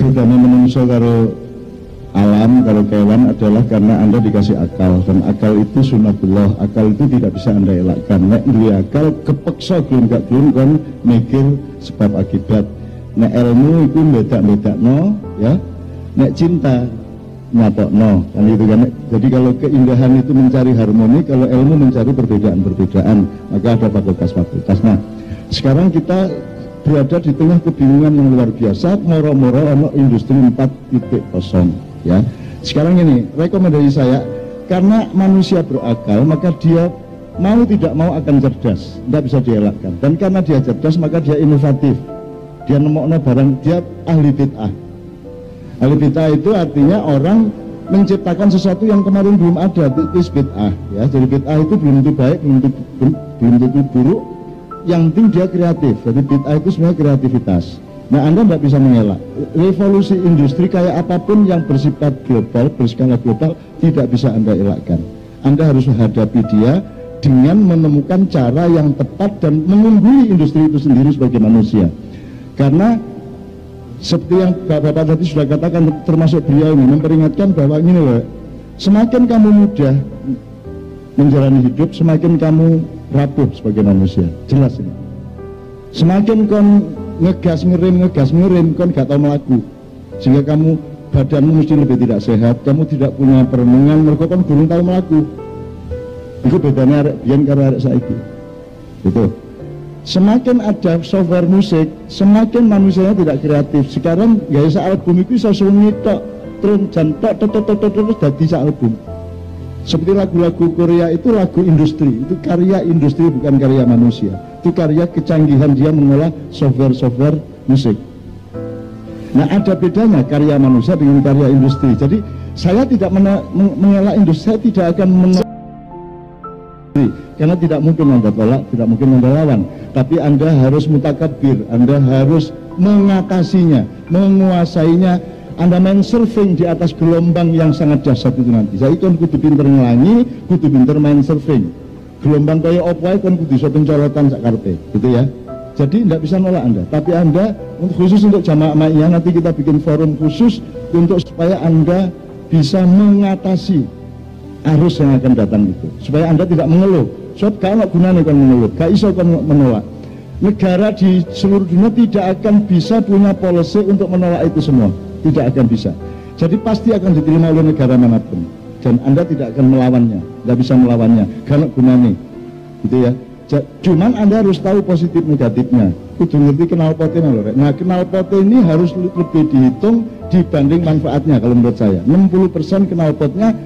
bedanya menungso karo alam karo kewan adalah karena anda dikasih akal. Dan akal itu sunatullah. Akal itu tidak bisa anda elakkan. Nek duwe akal kepeksa gelem gak gelem kan mikir sebab akibat. Nek ilmu itu beda-beda no ya. Nek cinta nyatok no kan itu kan? Jadi kalau keindahan itu mencari harmoni kalau ilmu mencari perbedaan-perbedaan maka ada fakultas-fakultas. Nah sekarang kita berada di tengah kebingungan yang luar biasa moro-moro ono industri 4.0 ya. Sekarang ini rekomendasi saya karena manusia berakal maka dia mau tidak mau akan cerdas tidak bisa dielakkan. Dan karena dia cerdas maka dia inovatif. Dia nemokno barang dia ahli bid'ah. Ahli bid'ah itu artinya orang menciptakan sesuatu yang kemarin belum ada itu bid'ah ya. Jadi bid'ah itu belum tentu baik belum tentu, buruk yang penting dia kreatif jadi bid'ah itu sebenarnya kreativitas Nah Anda tidak bisa mengelak. Revolusi industri kayak apa pun yang bersifat global, berskala global, tidak bisa Anda elakkan. Anda harus menghadapi dia dengan menemukan cara yang tepat dan mengungguli industri itu sendiri sebagai manusia. Karena seperti yang Bapak-Bapak tadi sudah katakan termasuk beliau ini memperingatkan bahwa ini loh, semakin kamu mudah menjalani hidup, semakin kamu rapuh sebagai manusia. Jelas ini. Semakin kamu ngegas ngerim ngegas ngerim kan gak tau melaku. Sehingga kamu badanmu mesti lebih tidak sehat kamu tidak punya perenungan mereka kan belum tahu melaku. Itu bedanya arek biyen karo arek saiki. Itu. Semakin ada software musik semakin manusianya tidak kreatif. Sekarang gaya album itu bisa sunyi tok terus jantok tok tok tok terus jadi album seperti lagu-lagu Korea itu lagu industri itu karya industri bukan karya manusia. Itu karya kecanggihan dia mengolah software-software musik. Nah ada bedanya karya manusia dengan karya industri. Jadi saya tidak mengelak industri saya tidak akan menolak karena tidak mungkin anda tolak tidak mungkin anda lawan. Tapi anda harus mutakabir anda harus mengatasinya menguasainya anda main surfing di atas gelombang yang sangat dahsyat itu nanti. Saya itu kudu pinter ngelangi kudu pinter main surfing. Gelombang kaya apa kan kudu iso pencorotan sak karepe gitu ya? Jadi tidak bisa nolak anda. Tapi anda khusus untuk jamaah ma'iyah nanti kita bikin forum khusus untuk supaya anda bisa mengatasi arus yang akan datang itu. Supaya anda tidak mengeluh. Sebab kalau gunanya kan mengeluh. Gak iso kan menolak. Negara di seluruh dunia tidak akan bisa punya policy untuk menolak itu semua tidak akan bisa jadi pasti akan diterima oleh negara mana pun dan Anda tidak akan melawannya, tidak bisa melawannya, karena gunanya, gitu ya. Cuman Anda harus tahu positif negatifnya. Kudu ngerti kenal potnya loh. Nah kenal pot ini harus lebih dihitung dibanding manfaatnya kalau menurut saya. 60% kenal potnya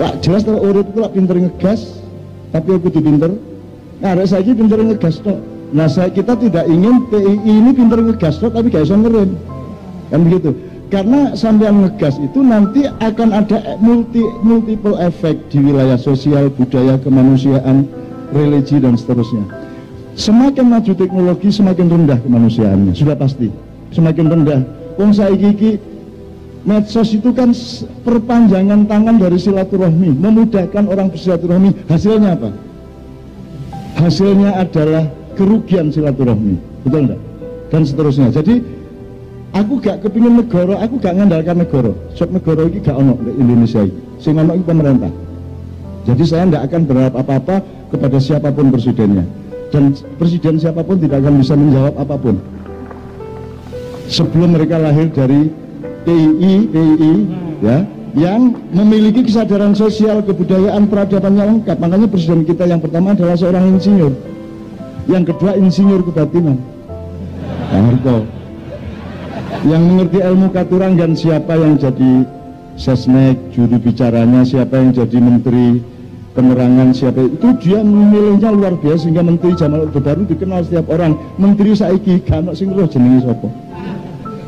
lah jelas kalau urut itu lah pinter ngegas, tapi aku tuh pinter. Nah ada saya pinter ngegas toh. Nah saya kita tidak ingin TII ini pinter ngegas toh, tapi gak bisa ngerem. Kan begitu karena sampean ngegas itu nanti akan ada multi multiple efek di wilayah sosial, budaya, kemanusiaan, religi dan seterusnya. Semakin maju teknologi, semakin rendah kemanusiaannya, sudah pasti. Semakin rendah. Wong saiki medsos itu kan perpanjangan tangan dari silaturahmi, memudahkan orang bersilaturahmi. Hasilnya apa? Hasilnya adalah kerugian silaturahmi, betul enggak? Dan seterusnya. Jadi aku gak kepingin negara, aku gak ngandalkan negara. Sebab negara ini gak ono di Indonesia ini. Sing ono pemerintah. Jadi saya tidak akan berharap apa-apa kepada siapa pun presidennya. Dan presiden siapa pun tidak akan bisa menjawab apa pun. Sebelum mereka lahir dari TII, TII, ya, yang memiliki kesadaran sosial, kebudayaan, peradabannya lengkap. Makanya presiden kita yang pertama adalah seorang insinyur. Yang kedua insinyur kebatinan. Nah, yang mengerti ilmu dan siapa yang jadi sesnek juru bicaranya siapa yang jadi menteri penerangan siapa itu dia memilihnya luar biasa sehingga menteri Jamal Orde Baru dikenal setiap orang. Menteri saiki kanok sing roh jenenge sapa?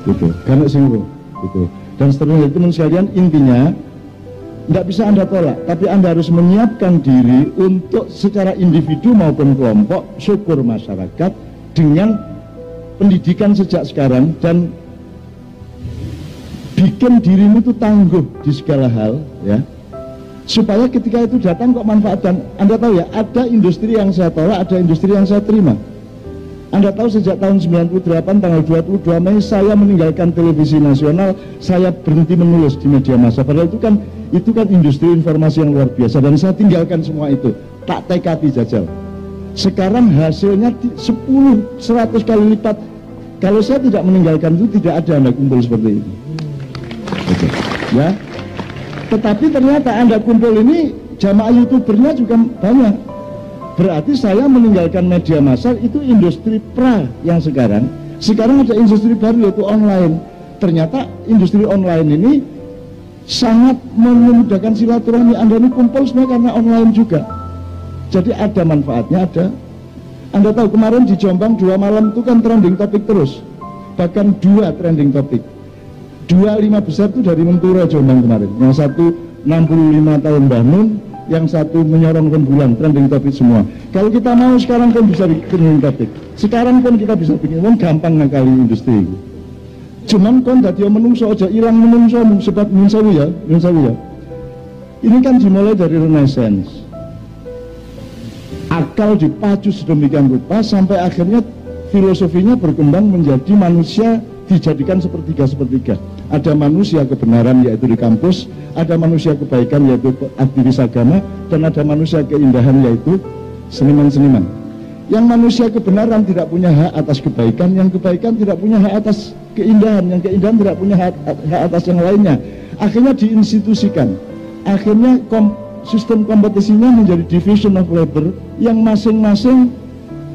Gitu. Kanok sing roh gitu. Dan seterusnya itu sekalian intinya tidak bisa anda tolak tapi anda harus menyiapkan diri untuk secara individu maupun kelompok syukur masyarakat dengan pendidikan sejak sekarang dan bikin dirimu itu tangguh di segala hal ya supaya ketika itu datang kok manfaat dan anda tahu ya ada industri yang saya tolak ada industri yang saya terima Anda tahu sejak tahun 98 tanggal 22 Mei saya meninggalkan televisi nasional, saya berhenti menulis di media massa. Padahal itu kan itu kan industri informasi yang luar biasa dan saya tinggalkan semua itu. Tak tekati jajal. Sekarang hasilnya 10 100 kali lipat. Kalau saya tidak meninggalkan itu tidak ada Anda kumpul seperti ini. Ya. Tetapi ternyata Anda kumpul ini jamaah youtubernya juga banyak. Berarti saya meninggalkan media massal itu industri pra yang sekarang. Sekarang ada industri baru yaitu online. Ternyata industri online ini sangat memudahkan silaturahmi. Anda ini kumpul semua karena online juga. Jadi ada manfaatnya ada. Anda tahu kemarin di Jombang dua malam itu kan trending topik terus. Bahkan dua trending topik dua lima besar itu dari Mentura Jombang kemarin. Yang satu 65 tahun bangun yang satu menyorong rembulan trending topik semua. Kalau kita mau sekarang pun bisa bikin topik sekarang pun kita bisa bikin Wong gampang ngakali industri itu cuman kon tadi menungso aja hilang menungso sebab menungso ya menungso ya. Ini kan dimulai dari renaissance. Akal dipacu sedemikian rupa sampai akhirnya filosofinya berkembang menjadi manusia dijadikan sepertiga-sepertiga ada manusia kebenaran yaitu di kampus ada manusia kebaikan yaitu aktivis agama dan ada manusia keindahan yaitu seniman-seniman. Yang manusia kebenaran tidak punya hak atas kebaikan yang kebaikan tidak punya hak atas keindahan yang keindahan tidak punya hak, atas yang lainnya. Akhirnya diinstitusikan. Akhirnya kom, sistem kompetisinya menjadi division of labor yang masing-masing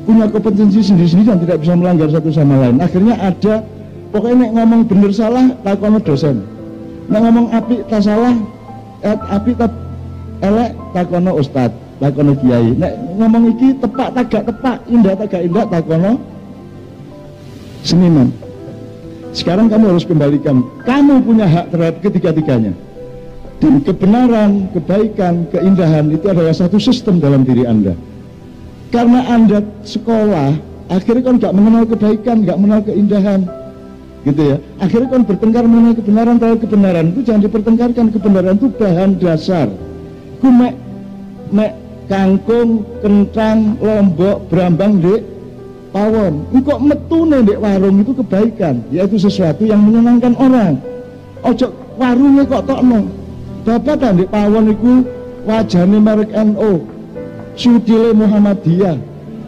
punya kompetensi sendiri-sendiri dan tidak bisa melanggar satu sama lain. Akhirnya ada pokoknya ngomong bener salah takono dosen Nah ngomong api tak salah, eh, api tak elek takono ustad, takono kiai. Nek ngomong iki tepak tak gak tepak, indah tak gak indah takono seniman. Sekarang kamu harus kembalikan, kamu punya hak terhadap ketiga-tiganya. Dan kebenaran, kebaikan, keindahan itu adalah satu sistem dalam diri Anda. Karena Anda sekolah, akhirnya kan gak mengenal kebaikan, gak mengenal keindahan, gitu ya. Akhirnya kan bertengkar mengenai kebenaran terhadap kebenaran. Itu jangan dipertengkarkan kebenaran itu bahan dasar. Ku mek kangkung kentang lombok berambang dek pawon. Kok metune dek warung itu kebaikan? Yaitu sesuatu yang menyenangkan orang. Ojo warungnya kok tokno? Bapak kan dek pawon itu? Wajahnya merek NO sudile Muhammadiyah.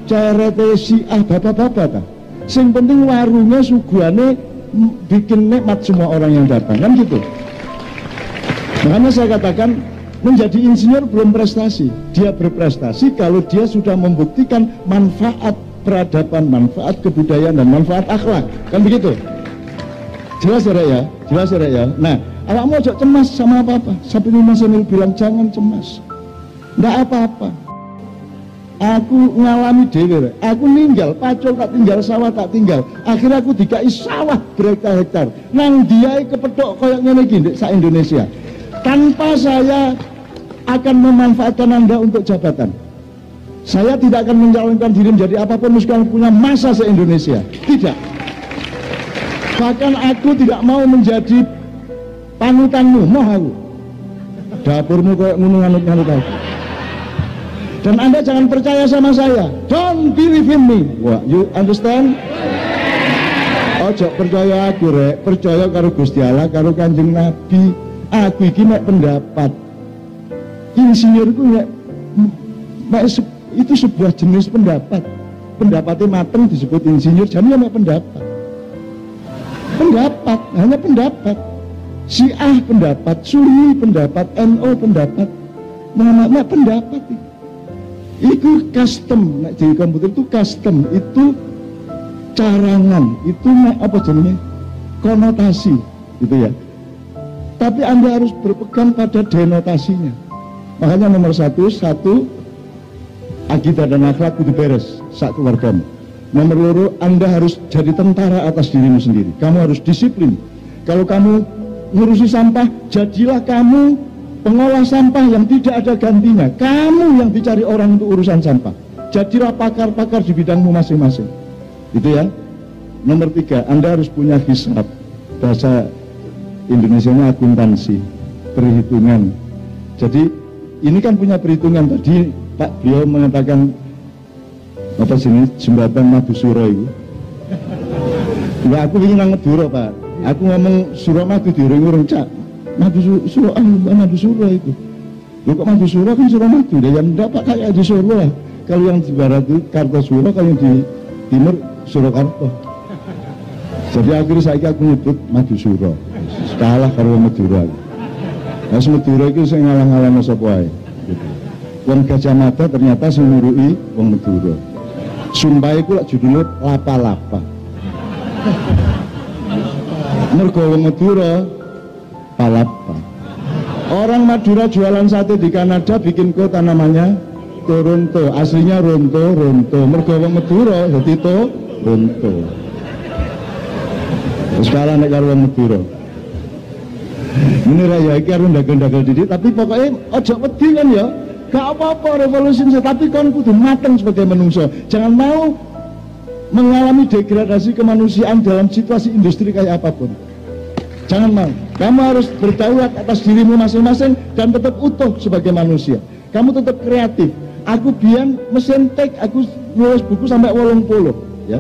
Cerete ah bapak-bapak ta? Sing penting warungnya suguhane bikin nikmat semua orang yang datang kan gitu? Makanya saya katakan menjadi insinyur belum prestasi. Dia berprestasi kalau dia sudah membuktikan manfaat peradaban manfaat kebudayaan dan manfaat akhlak. Kan begitu? Jelas ya ya? Jelas ya ya? Nah awak mau cemas sama apa-apa? Sampai Mas Emil bilang jangan cemas. Enggak apa-apa aku ngalami dewe aku ninggal pacul tak tinggal sawah tak tinggal. Akhirnya aku dikai sawah berhektar-hektar. Nang dia kepedok koyak ngene iki sa Indonesia. Tanpa saya akan memanfaatkan anda untuk jabatan. Saya tidak akan mencalonkan diri menjadi apa pun meskipun punya masa se-Indonesia. Tidak. Bahkan aku tidak mau menjadi panutanmu. Mau aku. Dapurmu kayak ngunung nganut-nganut aku dan Anda jangan percaya sama saya. Don't believe in me. Wah, you understand? Ojo percaya aku rek, percaya karo Gusti Allah, karo Kanjeng Nabi. Aku iki mek pendapat. Insinyur itu mek, mek itu sebuah jenis pendapat. Pendapatnya mateng disebut insinyur, jadi mek pendapat. Pendapat, hanya pendapat. Si ah pendapat, Sunni pendapat, NO pendapat, Muhammad pendapat itu itu custom. Nek di komputer itu custom. Itu carangan. Itu apa jenisnya konotasi. Gitu ya. Tapi anda harus berpegang pada denotasinya. Makanya nomor satu satu akidah dan akhlak itu beres saat keluarga nomor loro anda harus jadi tentara atas dirimu sendiri. Kamu harus disiplin. Kalau kamu ngurusi sampah jadilah kamu pengolah sampah yang tidak ada gantinya. Kamu yang dicari orang untuk urusan sampah. Jadilah pakar-pakar di bidangmu masing-masing. Itu ya. Nomor tiga anda harus punya hisab. Bahasa Indonesia nya akuntansi perhitungan. Jadi ini kan punya perhitungan tadi. Pak beliau mengatakan apa sini? Jembatan Madu Suro itu. Ya aku ingin nang pak. Aku ngomong Suro Madu diurung-urung cak Madu Suro ah Madu Suro itu lu kok Madu Suro kan Suro Madu deh yang dapat kayak di lah kalau yang di barat itu Kartosuro kalau yang di timur Surakarta jadi akhirnya saya aku nyebut Madu Suro kalah kalau Madura Nah, Madura itu saya ngalang-ngalang sapa wae. Gitu. Wong Gajah Mada ternyata ngurui wong Madura. Sumpah iku lak judulnya lapa-lapa. Mergo wong Madura palapa. Orang Madura jualan sate di Kanada bikin kota namanya Toronto. Aslinya Ronto, Ronto. Mergo wong Madura jadi Toronto. Sekarang nek karo Madura. Ini raya iki harus dagel-dagel didik tapi pokoknya ojo wedi kan ya. Gak apa-apa revolusi tapi kon kudu mateng sebagai manusia. Jangan mau mengalami degradasi kemanusiaan dalam situasi industri kayak apa pun. Jangan mau. Kamu harus bertaulat atas dirimu masing-masing dan tetap utuh sebagai manusia. Kamu tetap kreatif. Aku biar mesin tek, aku nulis buku sampai wolong puluh, ya.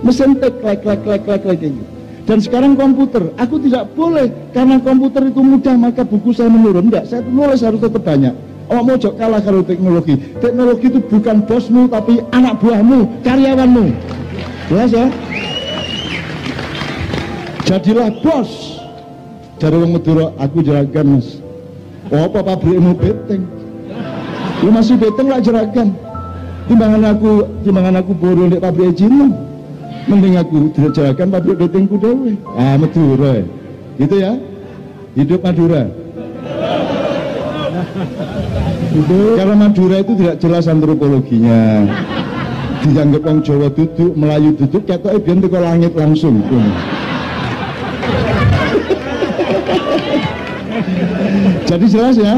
Mesin tek, like, like, like, like, like, gitu. Dan sekarang komputer, aku tidak boleh karena komputer itu mudah maka buku saya menurun. Enggak, saya nulis harus tetap banyak. Oh mau kalah kalau teknologi. Teknologi itu bukan bosmu tapi anak buahmu, karyawanmu. Jelas ya? Jadilah bos. Dari wong Madura, aku jeragan mas. Oh apa pabrikmu beteng? Lu masih beteng lah jeragan. Timbangan aku, timbangan aku bodoh di pabrik Cina mending aku direjalakan pabrik betengku dewe ah Madura. Gitu ya? Hidup Madura. Itu karena Madura itu tidak jelas antropologinya. Dianggap orang Jawa duduk Melayu duduk kata biar ke langit langsung jadi jelas ya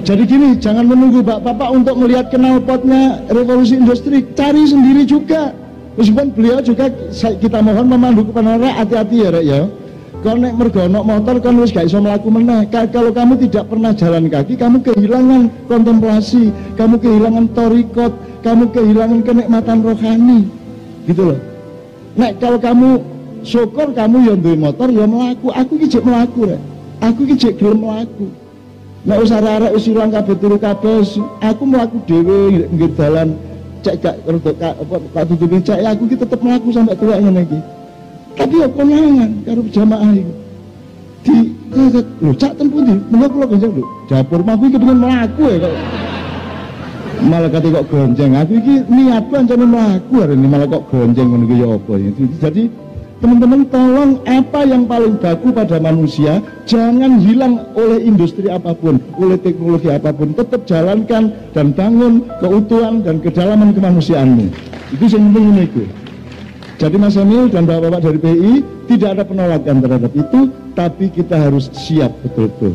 jadi gini, jangan menunggu bapak-bapak untuk melihat kenal potnya revolusi industri, cari sendiri juga. Meskipun beliau juga kita mohon memandu kepada hati-hati ya rek ya. Kau naik mergonok motor kan harus gak iso melaku meneh. Kalau kamu tidak pernah jalan kaki, kamu kehilangan kontemplasi, kamu kehilangan torikot, kamu kehilangan kenikmatan rohani. Gitu loh. Nek kalau kamu syukur kamu yang duwe motor ya melaku. Aku ki melaku rek. Aku ki jek gelem melaku. Nek usah arek wis ilang kabeh turu kabeh, aku melaku dhewe nggih dalan cek gak kak apa kak tutupi cek aku kita tetap melaku sampai tua ini lagi tapi ya konangan karo jamaah itu di lu cak tempuh di menurut pulau gonceng lu dapur mah iki kepengen melaku ya kok. Malah kata kok gonceng aku iki niat banget melaku hari ini malah kok gonceng ngono ya apa ya? Jadi Teman-teman tolong apa yang paling baku pada manusia jangan hilang oleh industri apa pun, oleh teknologi apa pun. Tetap jalankan dan bangun keutuhan dan kedalaman kemanusiaanmu. Itu yang penting itu. Jadi Mas Emil dan Bapak-Bapak dari PI tidak ada penolakan terhadap itu, tapi kita harus siap betul-betul.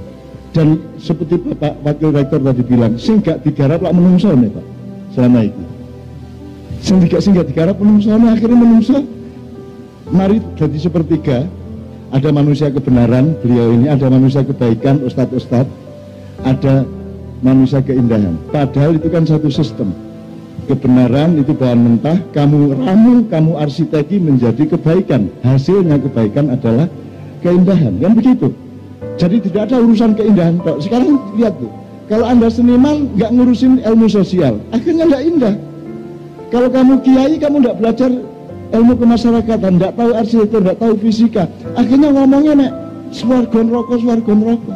Dan seperti Bapak Wakil Rektor tadi bilang, sing gak digarap lah menungso nih Pak, selama itu. Sing gak digarap menungso akhirnya menungso mari jadi sepertiga. Ada manusia kebenaran beliau ini. Ada manusia kebaikan ustadz-ustadz. Ada manusia keindahan. Padahal itu kan satu sistem. Kebenaran itu bahan mentah. Kamu ramu kamu arsiteki menjadi kebaikan. Hasilnya kebaikan adalah keindahan. Kan begitu? Jadi tidak ada urusan keindahan sekarang lihat tuh. Kalau anda seniman nggak ngurusin ilmu sosial. Akhirnya nggak indah. Kalau kamu kiai kamu nggak belajar ilmu kemasyarakatan, tidak tahu arsitektur, tidak tahu fisika. Akhirnya ngomongnya nek swargon rokok, swargon rokok.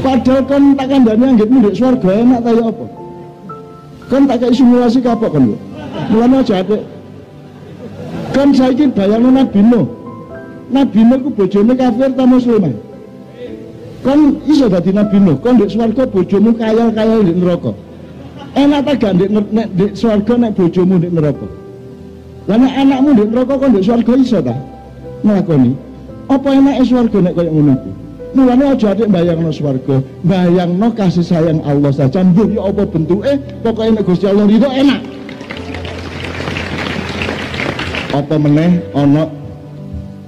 Padahal kan tak kandani anggit ndek swarga enak tahu apa? Kan tak kayak simulasi kapok kan lho. Mulane aja adek. Kan saiki bayangno Nabi Nuh. Nabi Nuh ku bojone kafir ta muslim Kan iso dadi Nabi Nuh, kan ndek swarga bojomu kayal-kayal ndek neraka. Enak ta gak ndek ndek swarga nek bojomu ndek neraka? Karena anakmu di neraka kok di swarga iso ta? Nglakoni. Apa enake swarga nek koyo ngono iku? Mulane aja atik bayangno swarga, bayangno kasih sayang Allah saja. Mbah ya apa bentuke, pokoke nek Gusti Allah ridho enak. Apa meneh ana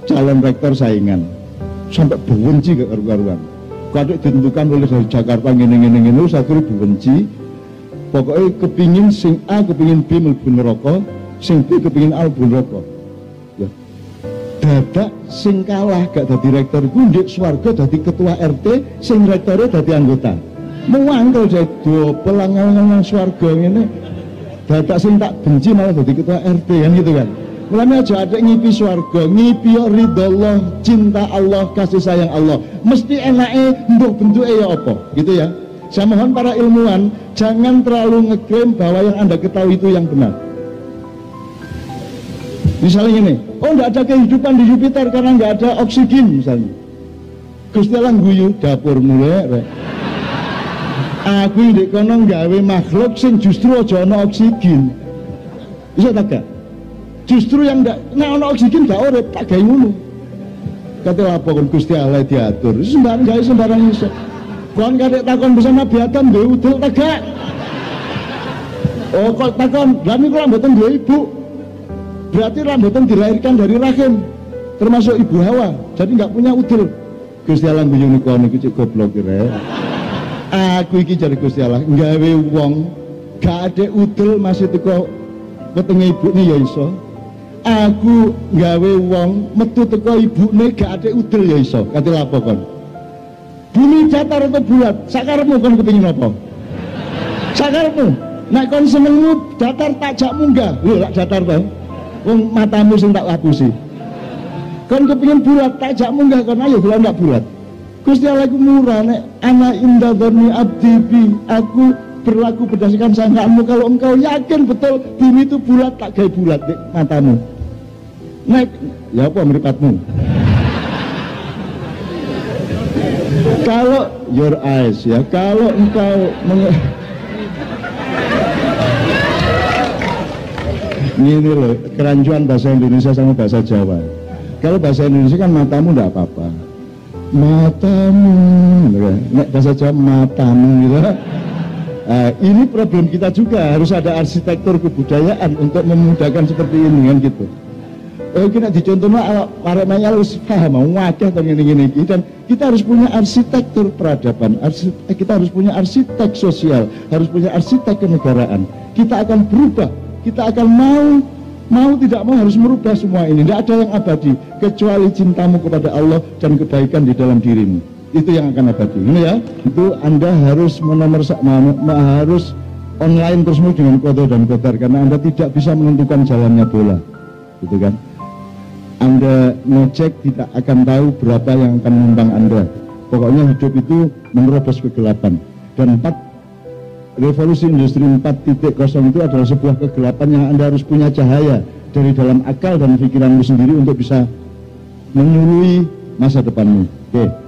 calon rektor saingan. Sampai benci ke karu-karuan. Kadek ditentukan oleh dari Jakarta ngene-ngene ngene akhire benci pokoknya kepingin sing A kepingin B mlebu neraka sing B kepingin A mlebu neraka ya dadak sing kalah gak dadi rektor iku ndek swarga dadi ketua RT sing rektornya dadi anggota mewangkel jadi pelangan swarga ngene dadak sing tak benci malah dadi ketua RT kan gitu kan Mulanya aja ada ngipi swarga, ngipi ridho Allah, cinta Allah, kasih sayang Allah. Mesti enaknya untuk bentuknya ya apa, gitu ya. Saya mohon para ilmuwan jangan terlalu ngeklaim bahwa yang anda ketahui itu yang benar. Misalnya ini, oh nggak ada kehidupan di Jupiter karena nggak ada oksigen misalnya. Gusti Allah guyu dapur mulai. Aku di kono gawe makhluk sing justru aja ana oksigen. Bisa tak gak? justru yang enggak nah ono oksigen gak urip tak gawe ngono kate lapo kon Gusti Allah diatur sembarang gawe sembarang iso kon kadek takon bisa Nabi Adam duwe udel tegak oh kok takon lha niku mboten duwe ibu berarti mboten dilahirkan dari rahim termasuk ibu Hawa. Jadi nggak punya udel Gusti Allah guyu niku niku cek goblok kira aku iki cari Gusti Allah gawe wong gak ada udel masih teko ketemu ibu nih ya iso. Aku gawe wong metu teko ibune gak ada udel ya iso. Kate lapo kon? Bumi datar atau bulat? Sakarepmu kon kepengin apa? Sakarepmu nek kon senengmu datar tak jak munggah. Lho lak datar to wong matamu sing tak lapusi kon kepengin bulat tak jak munggah kon ayo kula ndak bulat? Gusti Allah ku murah nek ana indah dhani abdi bi aku berlaku berdasarkan sangkaanmu. Kalau engkau yakin betul bumi itu bulat tak kayak bulat di matamu. Naik ya apa meripatmu? Kalau your eyes ya. Kalau engkau ini loh kerancuan bahasa Indonesia sama bahasa Jawa. Kalau bahasa Indonesia kan matamu enggak apa-apa. Matamu nek bahasa Jawa matamu gitu. Nah, ini problem kita juga. Harus ada arsitektur kebudayaan untuk memudahkan seperti ini kan gitu. Eh kita dicontohnya para maya harus paham? Wajah atau ini ini dan kita harus punya arsitektur peradaban. Arsitek, eh, kita harus punya arsitek sosial. Harus punya arsitek kenegaraan. Kita akan berubah kita akan mau mau tidak mau harus merubah semua ini. Tidak ada yang abadi kecuali cintamu kepada Allah dan kebaikan di dalam dirimu. Itu yang akan abadi ini ya? Itu anda harus menomor harus online terus dengan kodo dan kotor karena anda tidak bisa menentukan jalannya bola. Gitu kan? Anda ngecek tidak akan tahu berapa yang akan menumpang Anda. Pokoknya hidup itu menerobos kegelapan. Dan empat revolusi industri 4.0 itu adalah sebuah kegelapan yang Anda harus punya cahaya dari dalam akal dan pikiranmu sendiri untuk bisa menyului masa depanmu. Oke.